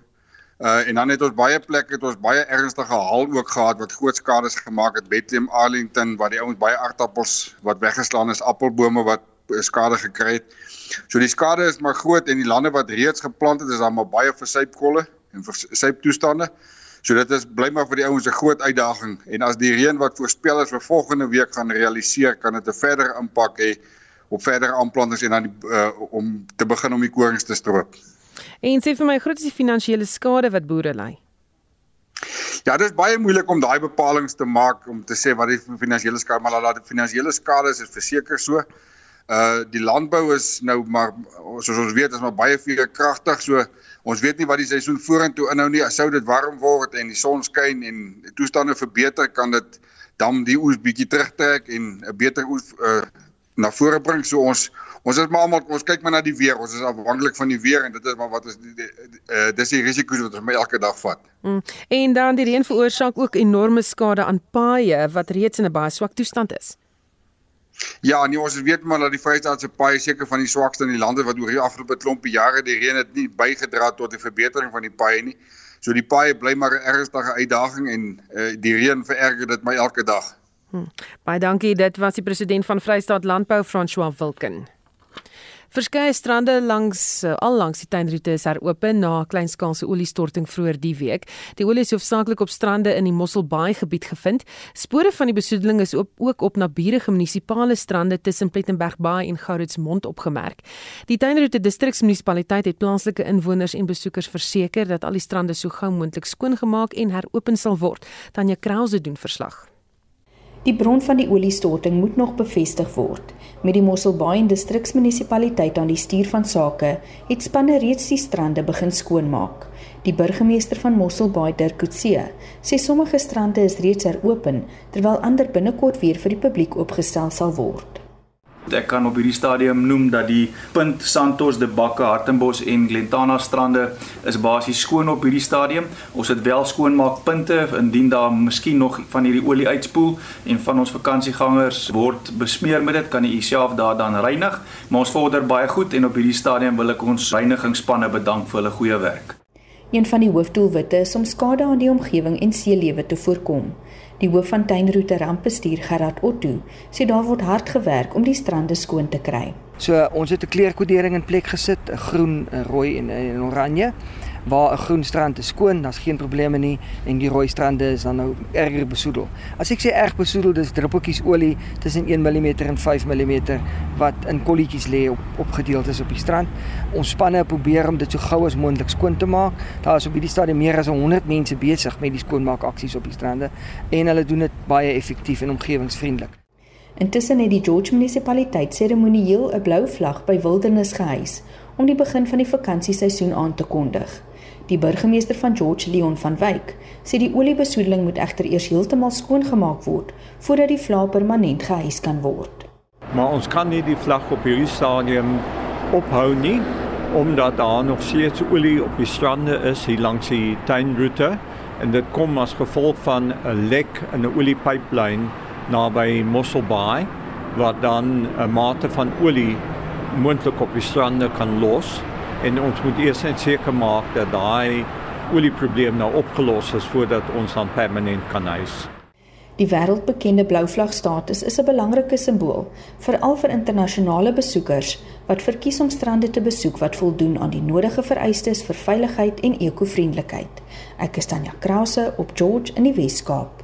Uh en dan het ons baie plekke het ons baie ernstige haal ook gehad wat groot skades gemaak het Bethlehem Arlington waar die ouens baie aardappels wat weggeslaan is, appelbome wat skade gekry het. So die skade is maar groot en die lande wat reeds geplant het is dan maar baie versypkolle en versyptoestande. So dit is bly maar vir die ouens 'n groot uitdaging en as die reën wat voorspel is vir volgende week gaan realiseer, kan dit 'n verdere impak hê op verdere aanplantings en dan die, uh, om te begin om die korings te stroop. En sê vir my, groot is die finansiële skade wat boere ly? Ja, dit is baie moeilik om daai bepalinge te maak om te sê wat die finansiële skade maar laat die finansiële skade is verseker so. Uh die landbou is nou maar soos ons weet is maar baie veel kragtig so ons weet nie wat die seisoen vorentoe inhou nie. Sou dit warm word en die son skyn en die toestande verbeter, kan dit dan die oes bietjie terugtrek en 'n beter oes uh na vore bring. So ons ons is maar almal ons kyk maar na die weer. Ons is afhanklik van die weer en dit is maar wat ons uh, dis die risiko's wat ons elke dag vat. Mm. En dan die reën veroorsaak ook enorme skade aan paaie wat reeds in 'n baie swak toestand is. Ja, nee, ons weet maar dat die Vrystaatse paaie seker van die swakste in die lande wat oor die afgelope klompie jare die reën het nie bygedra tot 'n verbetering van die paaie nie. So die paaie bly maar 'n ernstige uitdaging en uh, die reën vererger dit my elke dag. Hm. Baie dankie. Dit was die president van Vrystaat Landbou, François Wilken. Verskeie strande langs eh, al langs die tuinroete is heropen na 'n kleinskaalse oliestorting vroeër die week. Die olie is hoofsaaklik op strande in die Mosselbaai gebied gevind. Spore van die besoedeling is op, ook op naburige munisipale strande tussen Plettenbergbaai en Gouritsmond opgemerk. Die tuinroete distriksmunisipaliteit het plaaslike inwoners en besoekers verseker dat al die strande so gou moontlik skoongemaak en heropen sal word. Tanya Krause doen verslag. Die bron van die oliestorting moet nog bevestig word. Met die Mosselbaai en distriksmunisipaliteit aan die stuur van sake, het spanne reeds die strande begin skoonmaak. Die burgemeester van Mosselbaai, Dirk Coetzee, sê sommige strande is reeds heropen terwyl ander binnekort weer vir die publiek oopgestel sal word. Ek kan op hierdie stadium noem dat die Punt Santos, De Bakke, Hartenbos en Glentana strande is basies skoon op hierdie stadium. Ons het wel skoonmaakpunte indien daar miskien nog van hierdie olie uitspoel en van ons vakansiegangers word besmeer met dit, kan u self daar dan reinig. Maar ons vorder baie goed en op hierdie stadium wil ek ons reinigingsspanne bedank vir hulle goeie werk. Een van die hoofdoelwitte is om skade aan die omgewing en seelewe te voorkom. Die hoof van tuinroete rampbestuur Gerard Otto sê daar word hard gewerk om die strande skoon te kry. So ons het 'n kleurkodering in plek gesit, groen, rooi en 'n oranje waar 'n groen strand is skoon, daar's geen probleme nie en die rooi strande is dan nou erger besoedel. As ek sê erg besoedel, dis druppeltjies olie tussen 1 mm en 5 mm wat in kolletjies lê op opgedeel is op die strand. Ons spanne probeer om dit so gou as moontlik skoon te maak. Daar is op hierdie stadium meer as 100 mense besig met die skoonmaakaksies op die strande en hulle doen dit baie effektief en omgewingsvriendelik. Intussen het die George munisipaliteit seremonieel 'n blou vlag by Wildernis gehys om die begin van die vakansieseisoen aan te kondig. Die burgemeester van George Leon van Wyk sê die oliebesoedeling moet egter eers heeltemal skoongemaak word voordat die vlag permanent gehys kan word. Maar ons kan nie die vlag op hierdie stadium ophou nie omdat daar nog steeds olie op die strande is hier langs die tuinroete en dit kom as gevolg van 'n lek in 'n oliepyplyn naby Mossel Bay wat dan 'n mate van olie moontlik op die strande kan los en ons moet eers net seker maak dat daai olieprobleem nou opgelos is voordat ons dan permanent kan huis. Die wêreldbekende blou vlag status is 'n belangrike simbool veral vir internasionale besoekers wat verkies om strande te besoek wat voldoen aan die nodige vereistes vir veiligheid en ekovriendelikheid. Ek is Tanya Krause op George in die Wes-Kaap.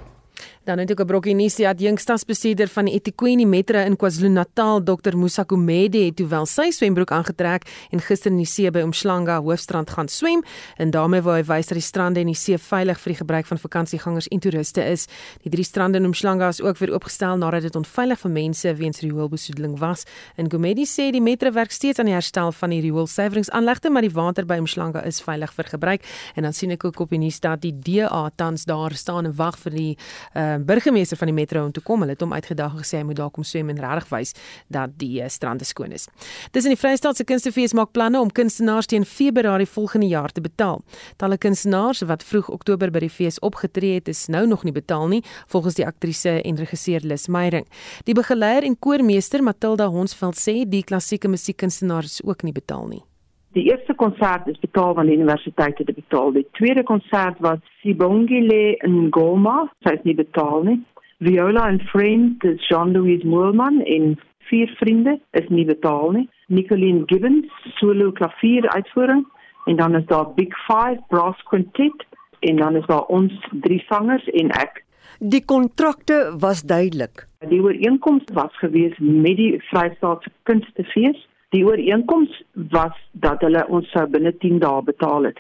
Dan het ook 'n brokkie nuus dat jongstadsbestuurder van die eThekwini Metro in KwaZulu-Natal, Dr Musa Kumede, het hoewel sy swembroek aangetrek en gister in die see by Umhlanga Hoofstrand gaan swem en daarmee wou hy wys dat die strande en die see veilig vir die gebruik van vakansiegangers en toeriste is. Die drie strande in Umhlanga is ook weer oopgestel nadat dit onveilig vir mense weens rioolbesoedeling was. En Kumede sê die metro werk steeds aan die herstel van die rioolsuiweringsaanlegte, maar die water by Umhlanga is veilig vir gebruik. En dan sien ek ook op die nuus dat die DA tans daar staan en wag vir die uh, burgemeester van die metro om te kom. Hulle het hom uitgedag en gesê hy moet daar kom swem en regtig wys dat die uh, strande skoon is. Dis in die Vrystaatse Kunstefees maak planne om kunstenaars teen Februarie volgende jaar te betaal. Talle kunstenaars wat vroeg Oktober by die fees opgetree het, is nou nog nie betaal nie, volgens die aktrise en regisseur Lis Meyering. Die begeleier en koormeester Matilda Honsveld sê die klassieke musiekkunstenaars is ook nie betaal nie. Die eerste konsert is betaal van die universiteit het betaal. Die tweede konsert was Sibongile Ngoma, sy is nie betaal nie. Viola and Friends, dis Jean-Louis Moelman en vier vriende is nie betaal nie. Nicoline Gibbons, solo klavier uitvoering en dan is daar Big 5 Brass Quintet en dan is daar ons drie sangers en ek. Die kontrakte was duidelik. Die ooreenkoms was gewees met die Vrystaatse Kunstefees Die ooreenkoms was dat hulle ons sou binne 10 dae betaal het.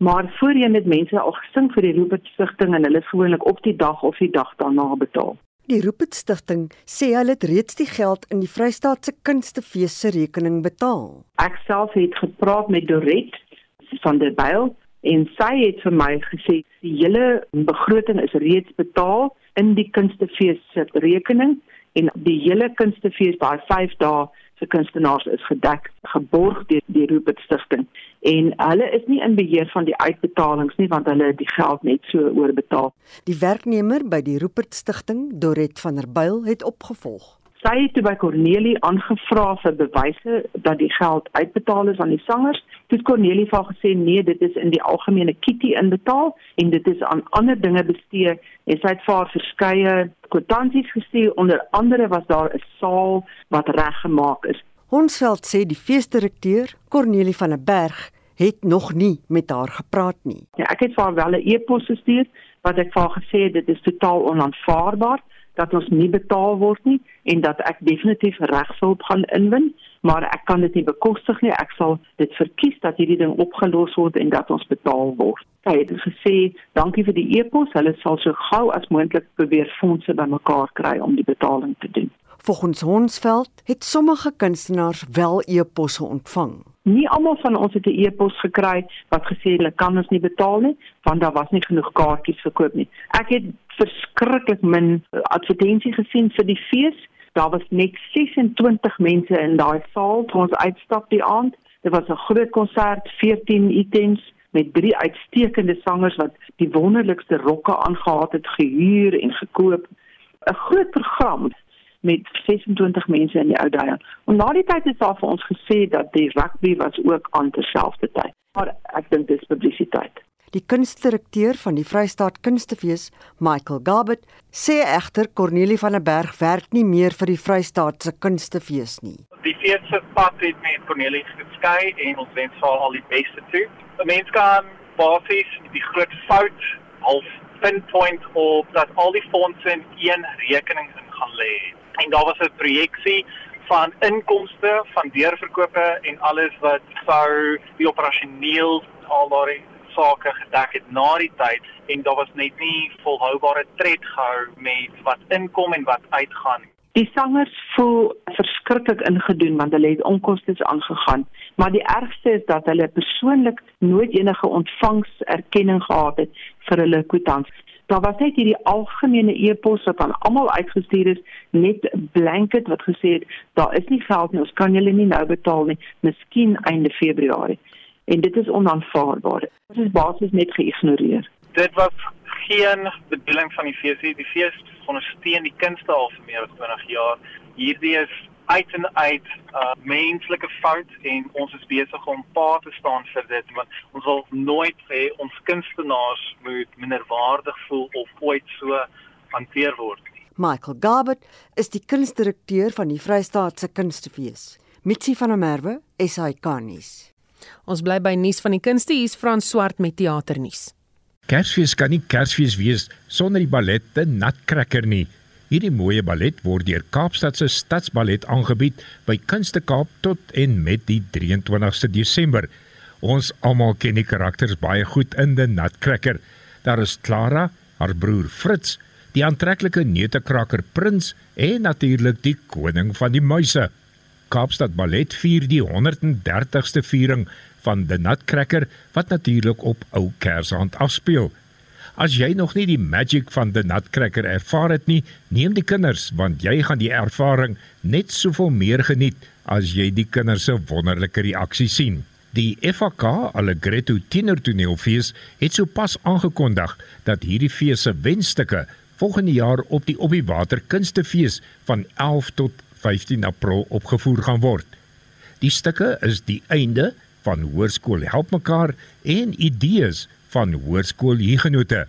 Maar voorheen het mense al gesing vir die Rupert Stichting en hulle gewoonlik op die dag of die dag daarna betaal. Die Rupert Stichting sê hulle het reeds die geld in die Vrystaatse Kunstefees se rekening betaal. Ek self het gepraat met Doret van der Byl en sy het vir my gesê die hele begroting is reeds betaal in die Kunstefees se rekening en die hele Kunstefees daai 5 dae se kunstenaars is gedek geborg deur die Rupert Stichting en hulle is nie in beheer van die uitbetalings nie want hulle het die geld net so oorbetaal. Die werknemer by die Rupert Stichting, Doret van der Byl, het opgevolg. Sy het toe by Cornelie aangevra vir bewyse dat die geld uitbetaal is aan die sangers. Toe het Cornelie vir gesê nee, dit is in die algemene kitty inbetaal en dit is aan ander dinge bestee. En sy het vir verskeie kwitansies gestuur. Onder andere was daar 'n saal wat reggemaak is. Honsveld sê die feesdirekteur, Cornelie van der Berg, het nog nie met haar gepraat nie. Ja, ek het vir haar wel 'n e-pos gestuur wat ek vir haar gesê het dit is totaal onaanvaarbaar dat ons nie betaal word nie en dat ek definitief regshulp gaan inwin, maar ek kan dit nie bekostig nie. Ek sal dit verkies dat hierdie ding opgelos word en dat ons betaal word. Sy het gesê, "Dankie vir die e-pos. Hulle sal so gou as moontlik probeer fondse bymekaar kry om die betaling te doen." Volgens Honsveld het sommige kunstenaars wel e-posse ontvang. Nie almal van ons het 'n e-pos gekry wat gesê hulle kan ons nie betaal nie want daar was nie genoeg kaartjies verkoop nie. Ek het verskriklik min advertensie gesien vir die fees. Daar was net 26 mense in daai saal toe ons uitstap die aand. Dit was 'n groot konsert, 14 items met drie uitstekende sangers wat die wonderlikste rokke aangetree het, gehuur en gekoop. 'n Groot program met 26 mense in die ou dae. En na die tyd het daar vir ons gesê dat die rugby was ook aan terselfdertyd. Maar ek dink dis publisiteit. Die kunstdirekteur van die Vrystaat Kunstefees, Michael Gabet, sê egter Cornelie van der Berg werk nie meer vir die Vrystaatse Kunstefees nie. Die fees se pad het met Cornelis geskei en ons wens vir al die beste toe. 'n Mens kan basies die groot fout half pinpoint op dat al die fondse in een rekening in gaan lê. En daar was 'n projeksie van inkomste van deurverkope en alles wat sou die operasioneel al daai sake gedek het na die tyd en daar was net nie volhoubare tred gehou met wat inkom en wat uitgaan. Die sangers voel verskriklik ingedoen want hulle het onkoste aangegaan, maar die ergste is dat hulle persoonlik nooit enige ontvangserkenning gehad het vir hulle kwitansie daar was net hierdie algemene e-pos wat aan almal uitgestuur is net blanket wat gesê het daar is nie geld nie ons kan julle nie nou betaal nie miskien einde februarie. En dit is onaanvaarbaar. Dit is basies net geïgnoreer. Dit was geen bedoeling van die fees die fees ondersteun die kunste al vir meer as 20 jaar. Hierdie is uit en uit uh, menslike fout en ons is besig om pa te staan vir dit want ons wil nooit hê ons kunstenaars moet minderwaardig voel of ooit so hanteer word. Michael Garbett is die kunstdirekteur van die Vrystaatse Kunstefees. Mitsi van der Merwe, SAK-nuus. Ons bly by nuus van die kunste hier Frans Swart met teaternuus. Kersfees kan nie Kersfees wees sonder die ballet The Nutcracker nie. Hierdie mooi ballet word deur Kaapstad se Stadsballet aangebied by Kunste Kaap tot en met die 23ste Desember. Ons almal ken die karakters baie goed in The Nutcracker. Daar is Clara, haar broer Fritz, die aantreklike neutekraker Prins en natuurlik die koning van die muise. Kaapstad Ballet vier die 130ste viering van The Nutcracker wat natuurlik op Ou Kersaand afspeel. As jy nog nie die magic van the Nutcracker ervaar het nie, neem die kinders want jy gaan die ervaring net soveel meer geniet as jy die kinders se wonderlike reaksie sien. Die FAK Allegretto Tienertoneelfees het sopas aangekondig dat hierdie fees se wenstukke volgende jaar op die Op die Water Kunstefees van 11 tot 15 April opgevoer gaan word. Die stukke is die einde van Hoërskool Help mekaar en idees van Hoërskool Hugenote.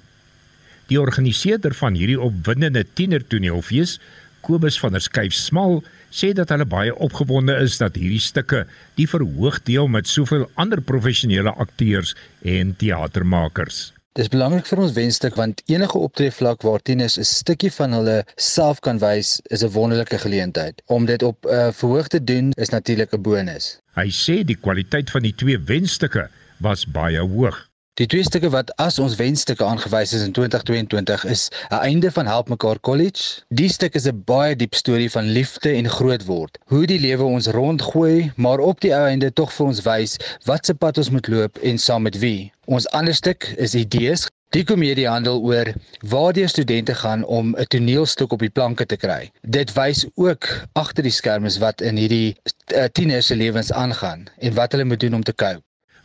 Die organiseerder van hierdie opwindende tienertoneelfees, Kobus van der Skuyf Smal, sê dat hulle baie opgewonde is dat hierdie stukke die verhoog deel met soveel ander professionele akteurs en teatermakers. Dis belangrik vir ons wenstuk want enige optreevlak waar tieners 'n stukkie van hulle self kan wys, is 'n wonderlike geleentheid. Om dit op 'n uh, verhoog te doen is natuurlik 'n bonus. Hy sê die kwaliteit van die twee wenstukke was baie hoog. Die twee stukke wat as ons wenstukke aangewys is in 2022 is 'n einde van Help Mekaar College. Die stuk is 'n baie diep storie van liefde en groot word. Hoe die lewe ons rondgooi, maar op die ou einde tog vir ons wys wat se pad ons moet loop en saam met wie. Ons ander stuk is Idees. Die komedie handel oor waar die studente gaan om 'n toneelstuk op die planke te kry. Dit wys ook agter die skerms wat in hierdie uh, tieners se lewens aangaan en wat hulle moet doen om te cope.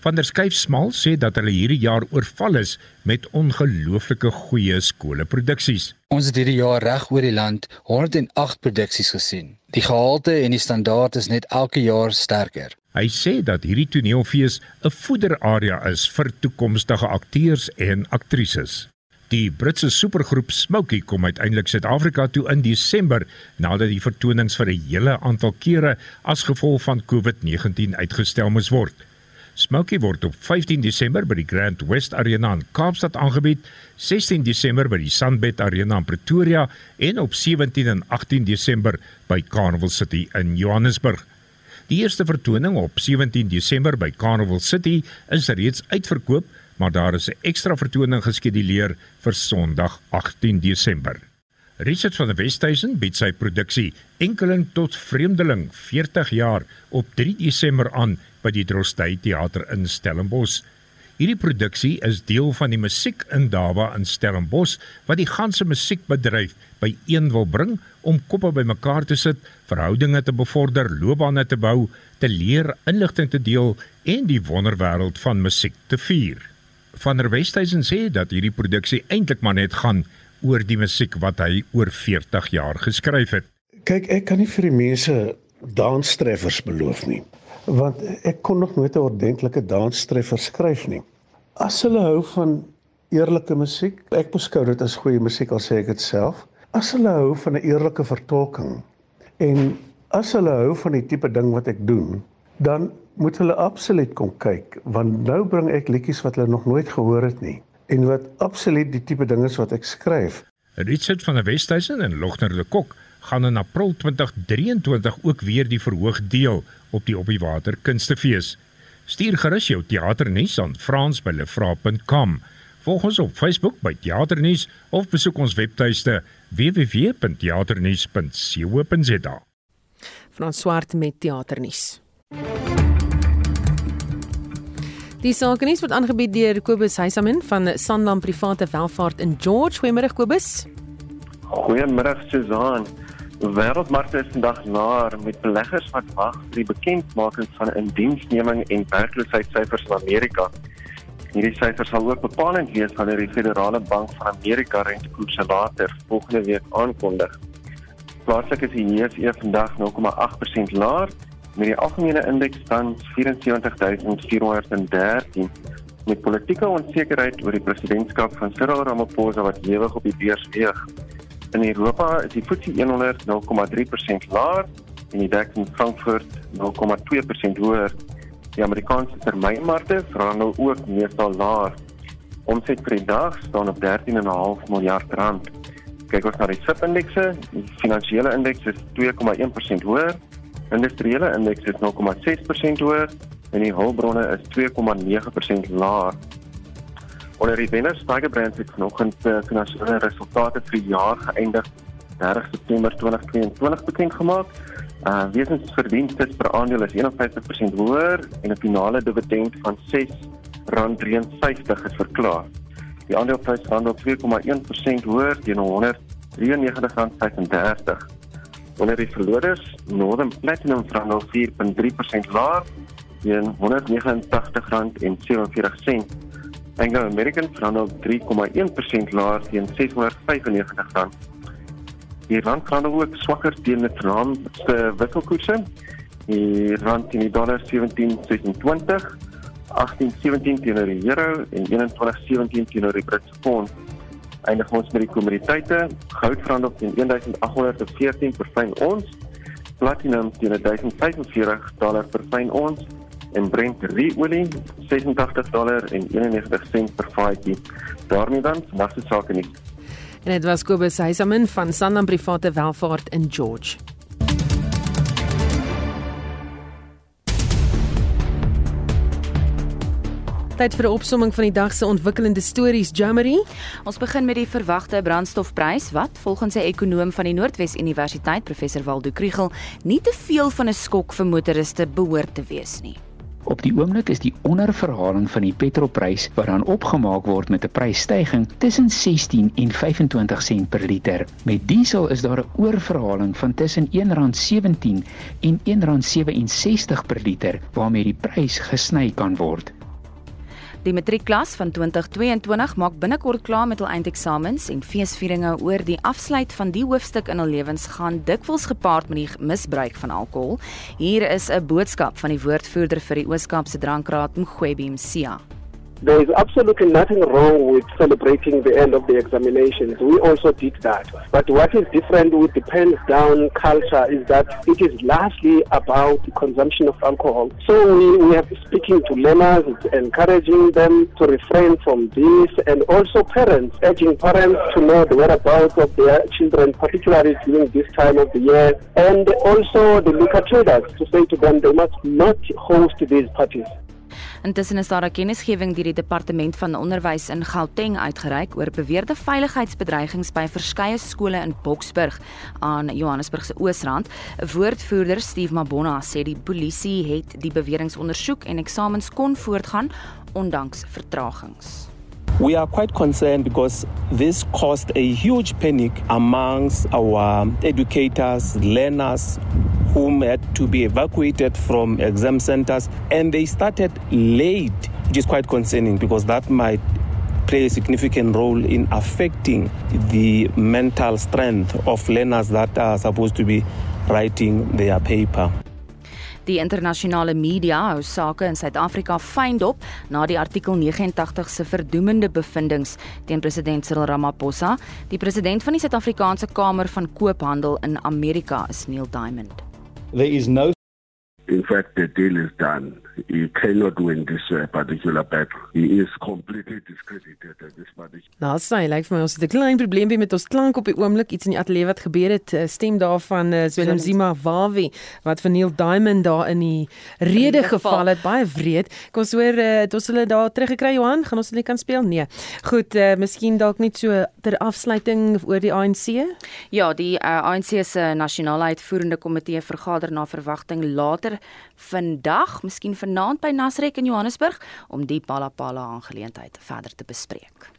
Van der Skyf Smal sê dat hulle hierdie jaar oorval is met ongelooflike goeie skoolproduksies. Ons het hierdie jaar reg oor die land 108 produksies gesien. Die gehalte en die standaard is net elke jaar sterker. Hy sê dat hierdie toneelfees 'n voederarea is vir toekomstige akteurs en aktrises. Die Britse supergroep Smokey kom uiteindelik Suid-Afrika toe in Desember nadat die vertonings vir 'n hele aantal kere as gevolg van COVID-19 uitgestel moes word. Smoky word op 15 Desember by die Grand West Arena in Kaapstad aangebied, 16 Desember by die Sunbet Arena in Pretoria en op 17 en 18 Desember by Carnival City in Johannesburg. Die eerste vertoning op 17 Desember by Carnival City is reeds uitverkoop, maar daar is 'n ekstra vertoning geskeduleer vir Sondag 18 Desember. Richard van der Westhuizen bied sy produksie Enkeling tot Vreemdeling 40 jaar op 3 Desember aan by die Drostey Theater in Stellenbosch. Hierdie produksie is deel van die Musiek in Dawa in Stellenbosch wat die ganse musiekbedryf by een wil bring om koppe bymekaar te sit, verhoudinge te bevorder, loopbane te bou, te leer, inligting te deel en die wonderwêreld van musiek te vier. Van der Westhuizen sê dat hierdie produksie eintlik maar net gaan oor die musiek wat hy oor 40 jaar geskryf het. Kyk, ek kan nie vir die mense danstreffers beloof nie, want ek kon nog nooit 'n ordentlike danstreffer skryf nie. As hulle hou van eerlike musiek, ek beskou dit as goeie musiek al sê ek dit self. As hulle hou van 'n eerlike vertolking en As hulle hou van die tipe ding wat ek doen, dan moet hulle absoluut kom kyk want nou bring ek liedjies wat hulle nog nooit gehoor het nie en wat absoluut die tipe ding is wat ek skryf. Richard van der Westhuizen en Logner de Kok gaan in April 2023 ook weer die verhoog deel op die Op die Water Kunstefees. Stuur gerus jou teaternuus aan frans@lefra.com. Volg ons op Facebook by Teaternuus of besoek ons webtuiste www.teaternuus.co.za. Frans Swart met Teaternuus. Die sakenuus word aangebied deur Kobus Heisamin van Sanlam Private Welvaart in George. Goeiemôre Kobus. Goeiemôre Susan. Wêreldmarkte is vandag laer met beleggers wat wag vir die bekendmaking van indiensneming en werkloosheidssyfers in Amerika. Hierdie syfers sal ook bepalend wees wanneer die Federale Bank van Amerika rentekoerse later volgende week aankondig. Plaaslik is die JSE vandag 0,8% laer met die algemene indeks tans 74413 met politieke onsekerheid oor die presidentskap van Cyril Ramaphosa wat ewig op die beurs weeg. In Europa is die FTSE 100 0,3% laer en die DAX in Frankfurt 0,2% hoër. Die Amerikaanse termynmarkte verhandel ook meestal laer. Omset vir die dag staan op 13,5 miljard rand. Kyk ons na die SIP indekse, die finansiële indeks is 2,1% hoër Industriële indeks is 0,6% hoër en die hulpbronne is 2,9% laer. Onder die wenners, Tiger Brands het vanoggend uh, finansiële resultate vir die jaar geëindig 30 September 2022 bekend gemaak. Uh wesensverdienste per aandeel is 51% hoër en 'n finale dividend van R6.53 is verklaar. Die aandeleprys staan op 2,1% hoër teen R193.35. Wanneer die verloders Northern Platinum verhandel 4.3% laer teen R189.47. Anglo American verhandel 3,1% laer teen R695. Die rand verhandel ook swakker teen die rand se wisselkoerse. Die rand teen die dollar 17.26, 18.17 teenoor die euro en 21.17 teenoor die Britse pond eindig ons met die kommoditeite. Goud verhandel teen 1814 per fyn ons, platinum teen 1045 dollar per fyn ons en Brent olie 86 dollar en 91 sent per vatjie. daarmee dan vandag se sake nie. En dit was Kobus Heisamen van Sanlam Private Welvaart in George. Tyd vir 'n opsomming van die dag se ontwikkelende stories, Jamari. Ons begin met die verwagte brandstofprys wat volgens 'n ekonoom van die Noordwes Universiteit, professor Waldo Kriel, nie te veel van 'n skok vir motoriste behoort te wees nie. Op die oomblik is die onderverhaling van die petrolprys wat dan opgemaak word met 'n prysstygings tussen 16 en 25 sent per liter. Met diesel is daar 'n oorverhaling van tussen R1.17 en R1.67 per liter waarmee die prys gesny kan word. Die matriekklas van 2022 maak binnekort klaar met hul eindeksamens en feesvieringe oor die afsluit van die hoofstuk in hul lewens gaan dikwels gepaard met die misbruik van alkohol. Hier is 'n boodskap van die woordvoerder vir die Oos-Kaapse Drankraad, Mgwebi Msia. There is absolutely nothing wrong with celebrating the end of the examinations. We also did that. But what is different with the pens down culture is that it is largely about the consumption of alcohol. So we, we are speaking to learners, encouraging them to refrain from this, and also parents, urging parents to know the whereabouts of their children, particularly during this time of the year, and also the liquor traders to say to them they must not host these parties. Intussen is daar 'n kennisgewing deur die departement van onderwys in Gauteng uitgereik oor beweerde veiligheidsbedreigings by verskeie skole in Boksburg aan Johannesburg se Oosrand. 'n Woordvoerder, Steve Mabona, sê die polisie het die beweringe ondersoek en eksamens kon voortgaan ondanks vertragings. We are quite concerned because this caused a huge panic amongst our educators, learners, whom had to be evacuated from exam centers and they started late, which is quite concerning because that might play a significant role in affecting the mental strength of learners that are supposed to be writing their paper. Die internasionale media hou sake in Suid-Afrika fyn dop na die artikel 89 se verdoemende bevindinge teen president Cyril Ramaphosa. Die president van die Suid-Afrikaanse Kamer van Koophandel in Amerika is Neil Diamond. there is no in fact the deal is done he cannot win this uh, particular battle. He is completely discredited at this particular. Nou, sê lyk vir my ons het 'n klein probleempie met ons klank op die oomblik. Iets in die ateljee wat gebeur het. Eh, stem daarvan uh, Willem Zima Wawi wat vir Neil Diamond daar in die rede geval het. Baie wreed. Kom ons hoor uh, het ons hulle daar teruggekry Johan. Gaan ons hulle kan speel? Nee. Goed, uh, miskien dalk net so ter afsluiting oor die ANC? Ja, die uh, ANC se nasionale uitvoerende komitee vergader na verwagting later vandag, miskien vanaand by Nasrek in Johannesburg om die Palapala aangeleentheid verder te bespreek.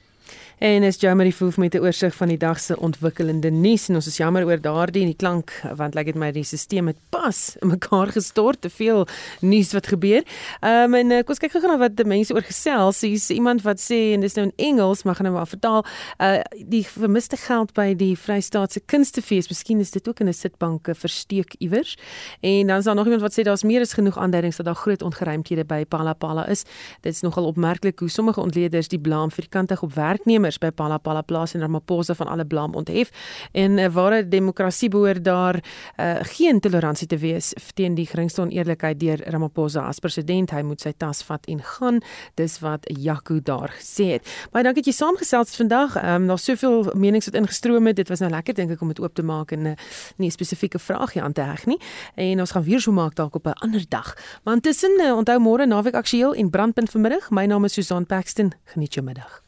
En is Jamie Foof met 'n oorsig van die dag se ontwikkelende nuus en ons is jammer oor daardie en die klank want lyk like dit my die stelsel het pas in mekaar gestort te veel nuus wat gebeur. Ehm um, en kom ons kyk gou na wat die mense oor gesels. Hier's iemand wat sê en dis nou in Engels, maar gaan nou maar vertaal. Uh die vermiste geld by die Vrystaatse Kunstefees, miskien is dit ook in 'n sitbanke versteek iewers. En dan is daar nog iemand wat sê daar's meer as genoeg aanduidings dat daar groot ongeruimthede by Palapala is. Dit is nogal opmerklik hoe sommige ontleeders die blame vir kantig op werknemers werknemers by Palapala plaas en Ramaphosa van alle blame onthef. En uh, ware demokrasie behoort daar uh, geen toleransie te wees teen die geringste oneerlikheid deur Ramaphosa as president. Hy moet sy tas vat en gaan. Dis wat Jaco daar gesê het. Baie dankie dat jy saamgesels vandag. Um, daar's soveel menings wat ingestroom het. Dit was nou lekker dink ek om dit oop te maak en uh, nie 'n spesifieke vraagie aan te heg nie. En ons gaan weer so maak dalk op 'n ander dag. Maar intussen uh, onthou môre naweek aktueel en brandpunt vanmiddag. My naam is Susan Paxton. Geniet jou middag